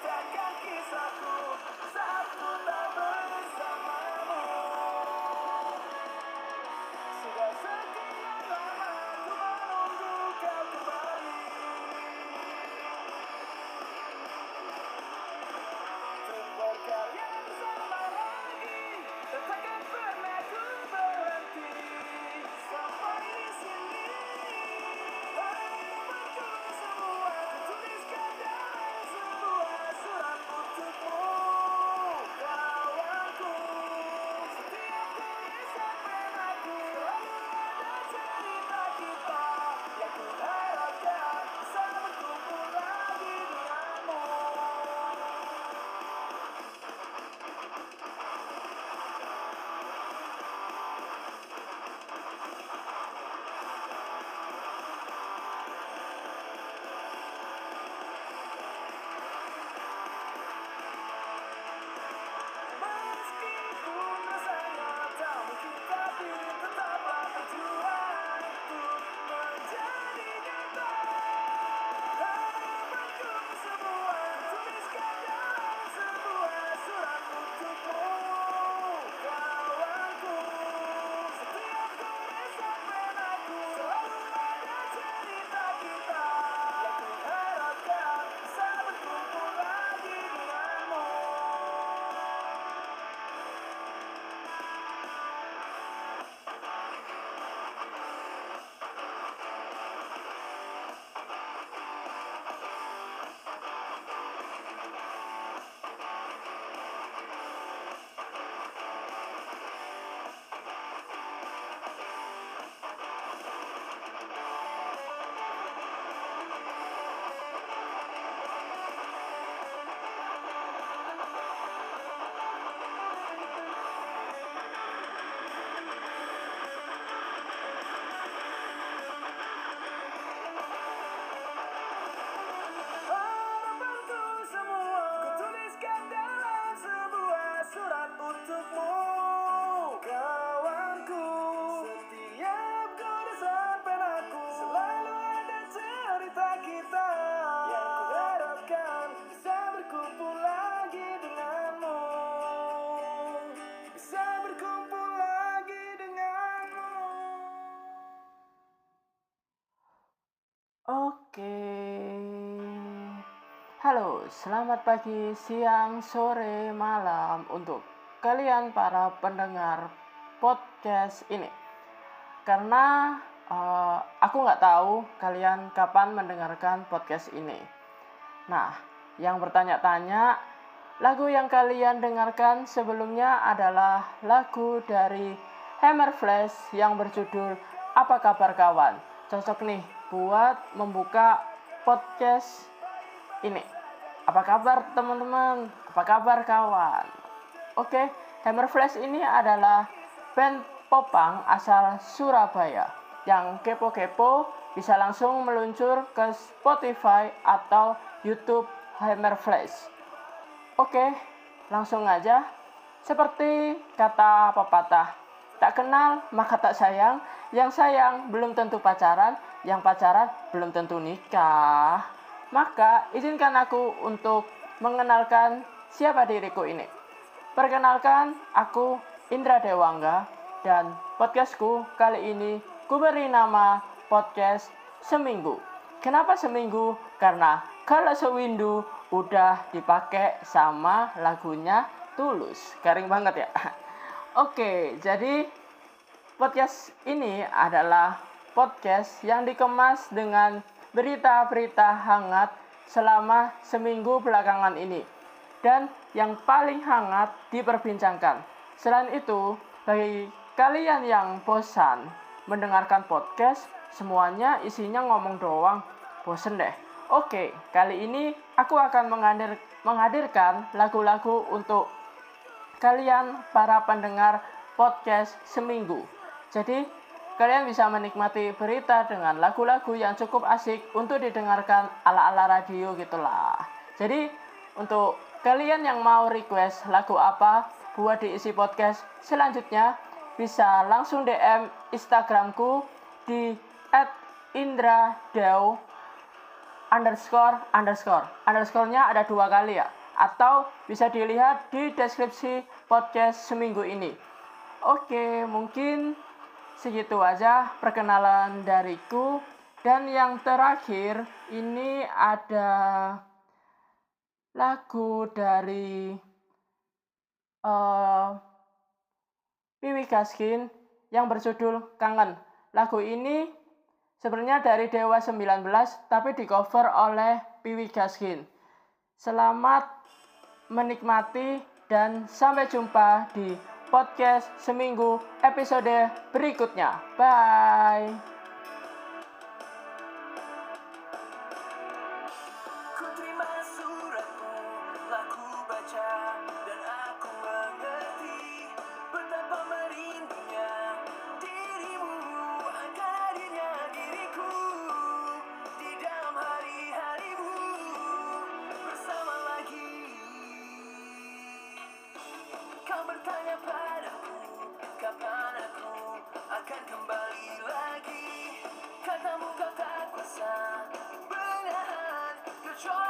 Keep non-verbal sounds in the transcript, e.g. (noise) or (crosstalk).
Satu tak kaki Oke. Halo, selamat pagi, siang, sore, malam untuk kalian para pendengar podcast ini. Karena uh, aku nggak tahu kalian kapan mendengarkan podcast ini. Nah, yang bertanya-tanya, lagu yang kalian dengarkan sebelumnya adalah lagu dari Hammer Flash yang berjudul Apa Kabar Kawan. Cocok nih buat membuka podcast ini. Apa kabar teman-teman? Apa kabar kawan? Oke, Hammer Flash ini adalah band popang asal Surabaya. Yang kepo-kepo bisa langsung meluncur ke Spotify atau YouTube Hammer Flash. Oke, langsung aja. Seperti kata pepatah, tak kenal maka tak sayang, yang sayang belum tentu pacaran, yang pacaran belum tentu nikah. Maka izinkan aku untuk mengenalkan siapa diriku ini. Perkenalkan, aku Indra Dewangga dan podcastku kali ini ku beri nama podcast Seminggu. Kenapa seminggu? Karena kalau sewindu udah dipakai sama lagunya Tulus. Garing banget ya. (laughs) Oke, jadi podcast ini adalah podcast yang dikemas dengan berita-berita hangat selama seminggu belakangan ini dan yang paling hangat diperbincangkan. Selain itu, bagi kalian yang bosan mendengarkan podcast, semuanya isinya ngomong doang, bosen deh. Oke, kali ini aku akan menghadir, menghadirkan lagu-lagu untuk kalian para pendengar podcast seminggu. Jadi, Kalian bisa menikmati berita dengan lagu-lagu yang cukup asik untuk didengarkan ala-ala radio gitulah. Jadi untuk kalian yang mau request lagu apa buat diisi podcast selanjutnya bisa langsung DM Instagramku di @indradeu underscore underscore underscorenya ada dua kali ya atau bisa dilihat di deskripsi podcast seminggu ini. Oke, mungkin segitu aja perkenalan dariku dan yang terakhir ini ada lagu dari uh, Gaskin yang berjudul Kangen. Lagu ini sebenarnya dari Dewa 19 tapi di cover oleh Piwi Gaskin. Selamat menikmati dan sampai jumpa di podcast seminggu episode berikutnya. Bye. akan kembali lagi. Katamu kau tak kuasa Menahan kecuali